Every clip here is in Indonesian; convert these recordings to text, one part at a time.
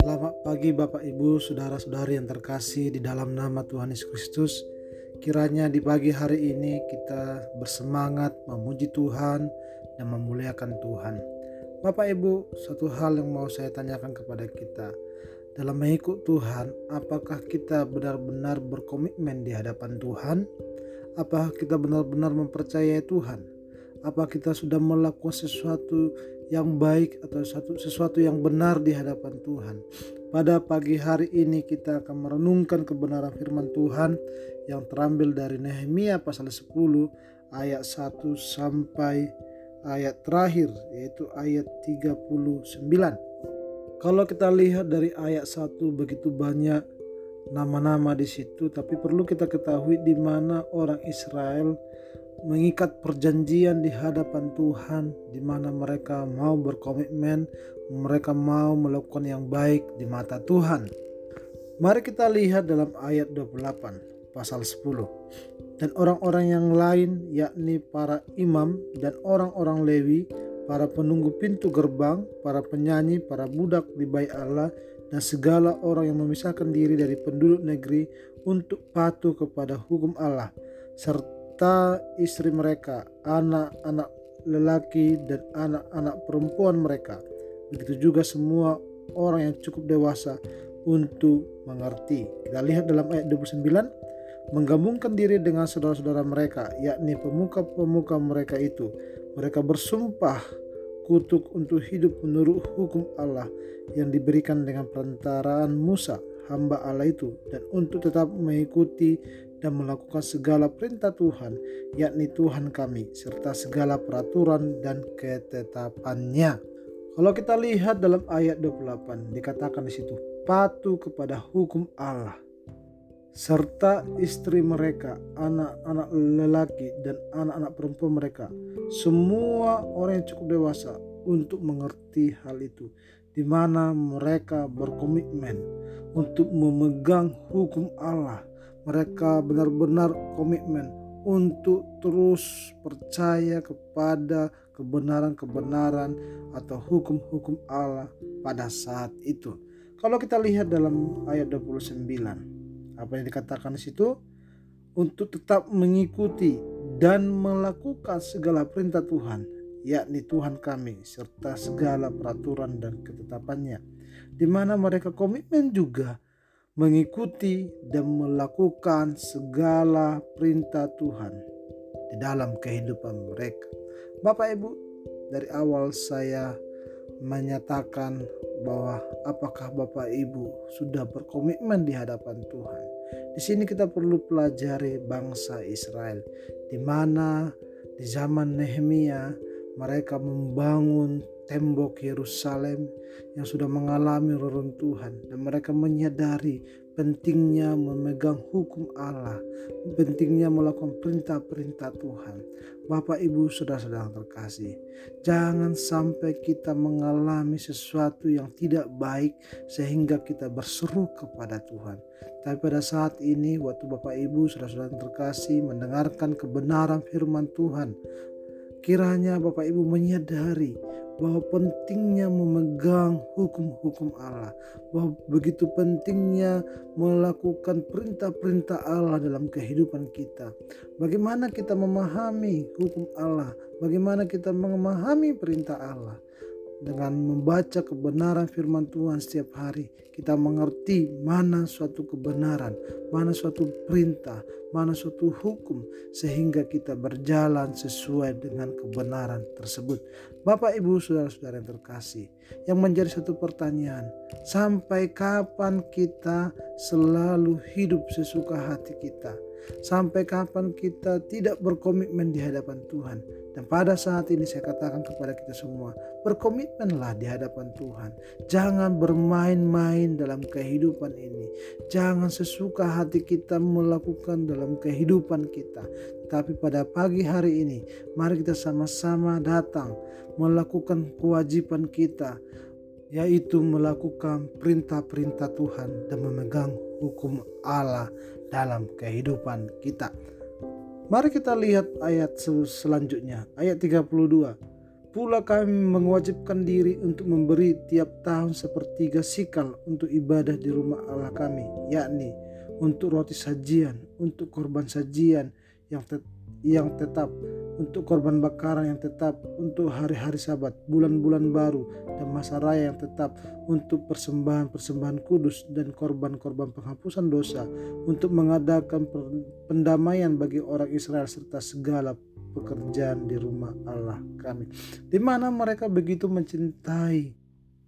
Selamat pagi Bapak Ibu, saudara-saudari yang terkasih di dalam nama Tuhan Yesus Kristus. Kiranya di pagi hari ini kita bersemangat memuji Tuhan dan memuliakan Tuhan. Bapak Ibu, satu hal yang mau saya tanyakan kepada kita. Dalam mengikut Tuhan, apakah kita benar-benar berkomitmen di hadapan Tuhan? Apakah kita benar-benar mempercayai Tuhan? Apa kita sudah melakukan sesuatu yang baik atau satu sesuatu yang benar di hadapan Tuhan. Pada pagi hari ini kita akan merenungkan kebenaran firman Tuhan yang terambil dari Nehemia pasal 10 ayat 1 sampai ayat terakhir yaitu ayat 39. Kalau kita lihat dari ayat 1 begitu banyak nama-nama di situ tapi perlu kita ketahui di mana orang Israel mengikat perjanjian di hadapan Tuhan di mana mereka mau berkomitmen, mereka mau melakukan yang baik di mata Tuhan. Mari kita lihat dalam ayat 28 pasal 10. Dan orang-orang yang lain yakni para imam dan orang-orang Lewi, para penunggu pintu gerbang, para penyanyi, para budak di bait Allah dan segala orang yang memisahkan diri dari penduduk negeri untuk patuh kepada hukum Allah serta serta istri mereka, anak-anak lelaki dan anak-anak perempuan mereka. Begitu juga semua orang yang cukup dewasa untuk mengerti. Kita lihat dalam ayat 29, menggabungkan diri dengan saudara-saudara mereka, yakni pemuka-pemuka mereka itu. Mereka bersumpah kutuk untuk hidup menurut hukum Allah yang diberikan dengan perantaraan Musa, hamba Allah itu, dan untuk tetap mengikuti dan melakukan segala perintah Tuhan, yakni Tuhan kami, serta segala peraturan dan ketetapannya. Kalau kita lihat dalam ayat 28 dikatakan di situ patuh kepada hukum Allah serta istri mereka, anak-anak lelaki dan anak-anak perempuan mereka, semua orang yang cukup dewasa untuk mengerti hal itu, di mana mereka berkomitmen untuk memegang hukum Allah mereka benar-benar komitmen untuk terus percaya kepada kebenaran-kebenaran atau hukum-hukum Allah pada saat itu. Kalau kita lihat dalam ayat 29, apa yang dikatakan di situ? Untuk tetap mengikuti dan melakukan segala perintah Tuhan, yakni Tuhan kami, serta segala peraturan dan ketetapannya, di mana mereka komitmen juga mengikuti dan melakukan segala perintah Tuhan di dalam kehidupan mereka. Bapak Ibu, dari awal saya menyatakan bahwa apakah Bapak Ibu sudah berkomitmen di hadapan Tuhan. Di sini kita perlu pelajari bangsa Israel di mana di zaman Nehemia mereka membangun tembok Yerusalem yang sudah mengalami reruntuhan dan mereka menyadari pentingnya memegang hukum Allah, pentingnya melakukan perintah-perintah Tuhan. Bapak Ibu sudah sedang terkasih, jangan sampai kita mengalami sesuatu yang tidak baik sehingga kita berseru kepada Tuhan. Tapi pada saat ini waktu Bapak Ibu sudah sedang terkasih mendengarkan kebenaran firman Tuhan, kiranya Bapak Ibu menyadari bahwa pentingnya memegang hukum-hukum Allah, bahwa begitu pentingnya melakukan perintah-perintah Allah dalam kehidupan kita. Bagaimana kita memahami hukum Allah? Bagaimana kita memahami perintah Allah? Dengan membaca kebenaran firman Tuhan setiap hari, kita mengerti mana suatu kebenaran, mana suatu perintah, mana suatu hukum, sehingga kita berjalan sesuai dengan kebenaran tersebut. Bapak, ibu, saudara-saudara yang terkasih, yang menjadi satu pertanyaan, sampai kapan kita selalu hidup sesuka hati kita? Sampai kapan kita tidak berkomitmen di hadapan Tuhan? Dan pada saat ini saya katakan kepada kita semua, berkomitmenlah di hadapan Tuhan. Jangan bermain-main dalam kehidupan ini. Jangan sesuka hati kita melakukan dalam kehidupan kita. Tapi pada pagi hari ini, mari kita sama-sama datang melakukan kewajiban kita, yaitu melakukan perintah-perintah Tuhan dan memegang hukum Allah dalam kehidupan kita. Mari kita lihat ayat selanjutnya, ayat 32. Pula kami mewajibkan diri untuk memberi tiap tahun sepertiga sikal untuk ibadah di rumah Allah kami, yakni untuk roti sajian, untuk korban sajian yang tet yang tetap, untuk korban bakaran yang tetap, untuk hari-hari sabat, bulan-bulan baru, dan masa raya yang tetap, untuk persembahan-persembahan kudus dan korban-korban penghapusan dosa, untuk mengadakan pendamaian bagi orang Israel serta segala pekerjaan di rumah Allah kami. Di mana mereka begitu mencintai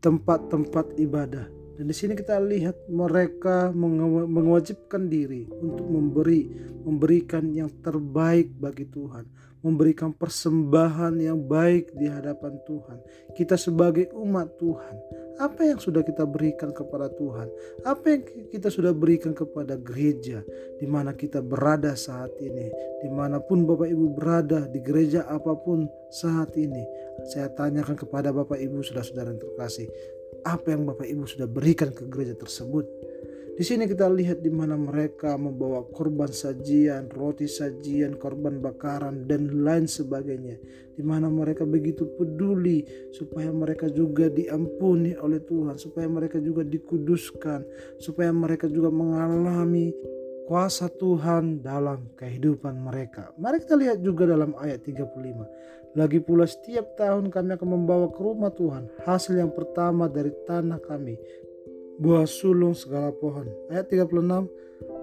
tempat-tempat ibadah dan di sini kita lihat mereka mewajibkan diri untuk memberi, memberikan yang terbaik bagi Tuhan, memberikan persembahan yang baik di hadapan Tuhan. Kita sebagai umat Tuhan, apa yang sudah kita berikan kepada Tuhan? Apa yang kita sudah berikan kepada gereja di mana kita berada saat ini? Di mana pun Bapak Ibu berada di gereja apa pun saat ini, saya tanyakan kepada Bapak Ibu saudara-saudara yang terkasih, apa yang Bapak Ibu sudah berikan ke gereja tersebut. Di sini kita lihat di mana mereka membawa korban sajian, roti sajian, korban bakaran dan lain sebagainya. Di mana mereka begitu peduli supaya mereka juga diampuni oleh Tuhan, supaya mereka juga dikuduskan, supaya mereka juga mengalami kuasa Tuhan dalam kehidupan mereka. Mari kita lihat juga dalam ayat 35. Lagi pula setiap tahun kami akan membawa ke rumah Tuhan hasil yang pertama dari tanah kami, buah sulung segala pohon. Ayat 36,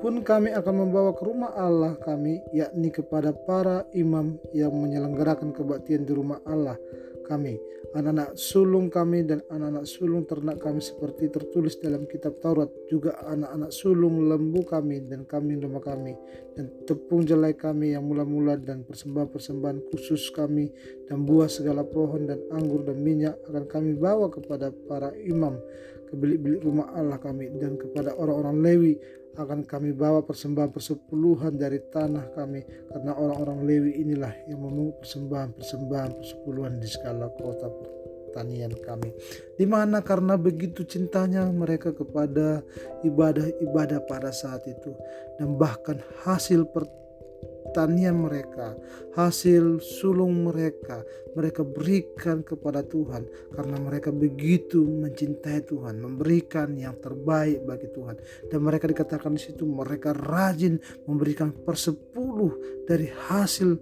pun kami akan membawa ke rumah Allah kami, yakni kepada para imam yang menyelenggarakan kebaktian di rumah Allah kami, anak-anak sulung kami dan anak-anak sulung ternak kami seperti tertulis dalam kitab Taurat, juga anak-anak sulung lembu kami dan kambing domba kami, dan tepung jelai kami yang mula-mula dan persembahan-persembahan khusus kami. Dan buah segala pohon dan anggur dan minyak akan kami bawa kepada para imam. Ke bilik-bilik rumah Allah kami dan kepada orang-orang Lewi akan kami bawa persembahan persepuluhan dari tanah kami karena orang-orang Lewi inilah yang memungut persembahan-persembahan persepuluhan di segala kota pertanian kami. Di mana karena begitu cintanya mereka kepada ibadah-ibadah pada saat itu dan bahkan hasil per pertanian mereka, hasil sulung mereka, mereka berikan kepada Tuhan karena mereka begitu mencintai Tuhan, memberikan yang terbaik bagi Tuhan. Dan mereka dikatakan di situ mereka rajin memberikan persepuluh dari hasil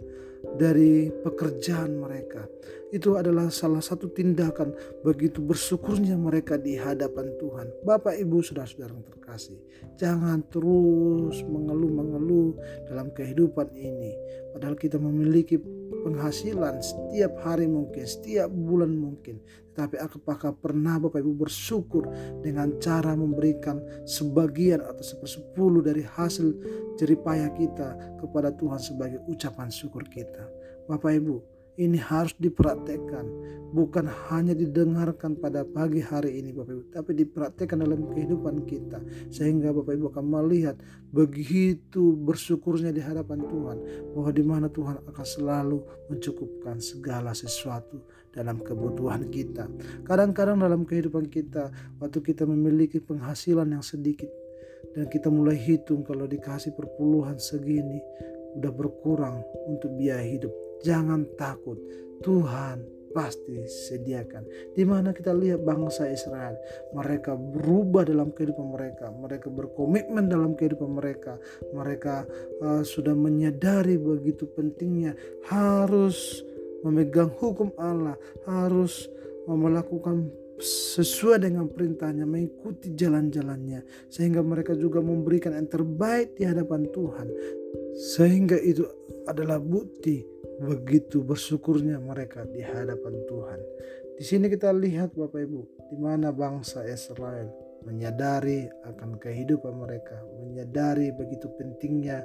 dari pekerjaan mereka. Itu adalah salah satu tindakan begitu bersyukurnya mereka di hadapan Tuhan. Bapak, Ibu, saudara-saudara yang terkasih, jangan terus mengeluh-mengeluh dalam kehidupan ini. Padahal kita memiliki penghasilan setiap hari mungkin, setiap bulan mungkin. Tapi apakah pernah Bapak Ibu bersyukur dengan cara memberikan sebagian atau sepersepuluh dari hasil jeripayah kita kepada Tuhan sebagai ucapan syukur kita. Bapak Ibu, ini harus dipraktekkan bukan hanya didengarkan pada pagi hari ini Bapak Ibu tapi dipraktekkan dalam kehidupan kita. Sehingga Bapak Ibu akan melihat begitu bersyukurnya di hadapan Tuhan bahwa di mana Tuhan akan selalu mencukupkan segala sesuatu dalam kebutuhan kita. Kadang-kadang dalam kehidupan kita waktu kita memiliki penghasilan yang sedikit dan kita mulai hitung kalau dikasih perpuluhan segini udah berkurang untuk biaya hidup Jangan takut, Tuhan pasti sediakan. Di mana kita lihat bangsa Israel, mereka berubah dalam kehidupan mereka, mereka berkomitmen dalam kehidupan mereka, mereka uh, sudah menyadari begitu pentingnya harus memegang hukum Allah, harus melakukan sesuai dengan perintahnya, mengikuti jalan-jalannya, sehingga mereka juga memberikan yang terbaik di hadapan Tuhan, sehingga itu adalah bukti begitu bersyukurnya mereka di hadapan Tuhan. Di sini kita lihat Bapak Ibu, di mana bangsa Israel menyadari akan kehidupan mereka, menyadari begitu pentingnya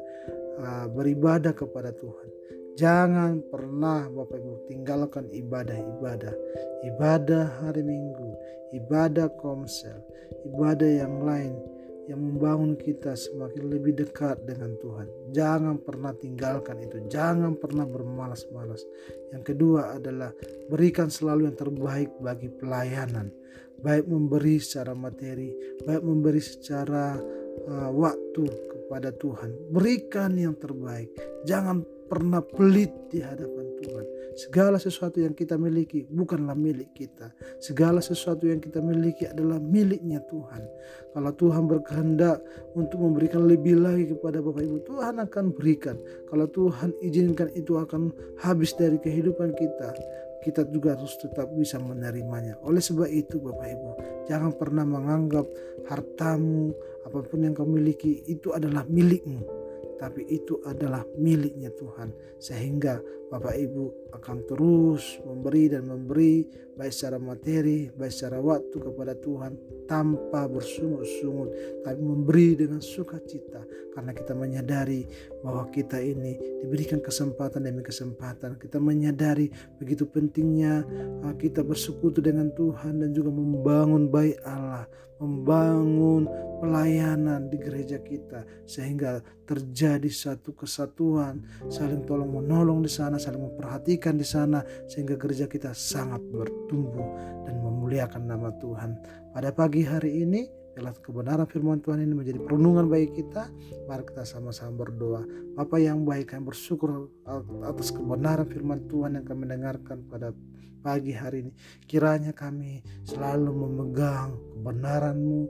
uh, beribadah kepada Tuhan. Jangan pernah Bapak Ibu tinggalkan ibadah-ibadah, ibadah hari Minggu, ibadah komsel, ibadah yang lain yang membangun kita semakin lebih dekat dengan Tuhan. Jangan pernah tinggalkan itu, jangan pernah bermalas-malas. Yang kedua adalah berikan selalu yang terbaik bagi pelayanan, baik memberi secara materi, baik memberi secara uh, waktu kepada Tuhan. Berikan yang terbaik, jangan pernah pelit di hadapan Tuhan. Segala sesuatu yang kita miliki bukanlah milik kita. Segala sesuatu yang kita miliki adalah miliknya Tuhan. Kalau Tuhan berkehendak untuk memberikan lebih lagi kepada Bapak Ibu, Tuhan akan berikan. Kalau Tuhan izinkan itu akan habis dari kehidupan kita, kita juga harus tetap bisa menerimanya. Oleh sebab itu Bapak Ibu, jangan pernah menganggap hartamu, apa pun yang kau miliki itu adalah milikmu tapi itu adalah miliknya Tuhan sehingga Bapak Ibu akan terus memberi dan memberi baik secara materi baik secara waktu kepada Tuhan tanpa bersungut-sungut tapi memberi dengan sukacita karena kita menyadari bahwa kita ini diberikan kesempatan demi kesempatan. Kita menyadari begitu pentingnya uh, kita bersekutu dengan Tuhan dan juga membangun baik Allah membangun pelayanan di gereja kita sehingga terjadi satu kesatuan saling tolong menolong di sana saling memperhatikan di sana sehingga gereja kita sangat bertumbuh dan memuliakan nama Tuhan. Pada pagi hari ini Biarlah kebenaran firman Tuhan ini menjadi perenungan bagi kita. Mari kita sama-sama berdoa. Bapa yang baik, kami bersyukur atas kebenaran firman Tuhan yang kami dengarkan pada pagi hari ini. Kiranya kami selalu memegang kebenaran-Mu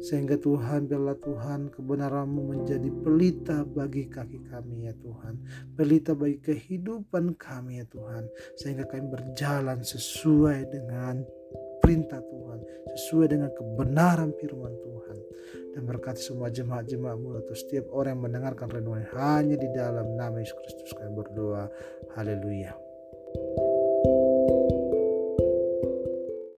sehingga Tuhan biarlah Tuhan kebenaran-Mu menjadi pelita bagi kaki kami ya Tuhan. Pelita bagi kehidupan kami ya Tuhan. Sehingga kami berjalan sesuai dengan perintah Tuhan, sesuai dengan kebenaran firman Tuhan. Dan berkati semua jemaat-jemaatmu atau setiap orang yang mendengarkan renungan hanya di dalam nama Yesus Kristus kami berdoa. Haleluya.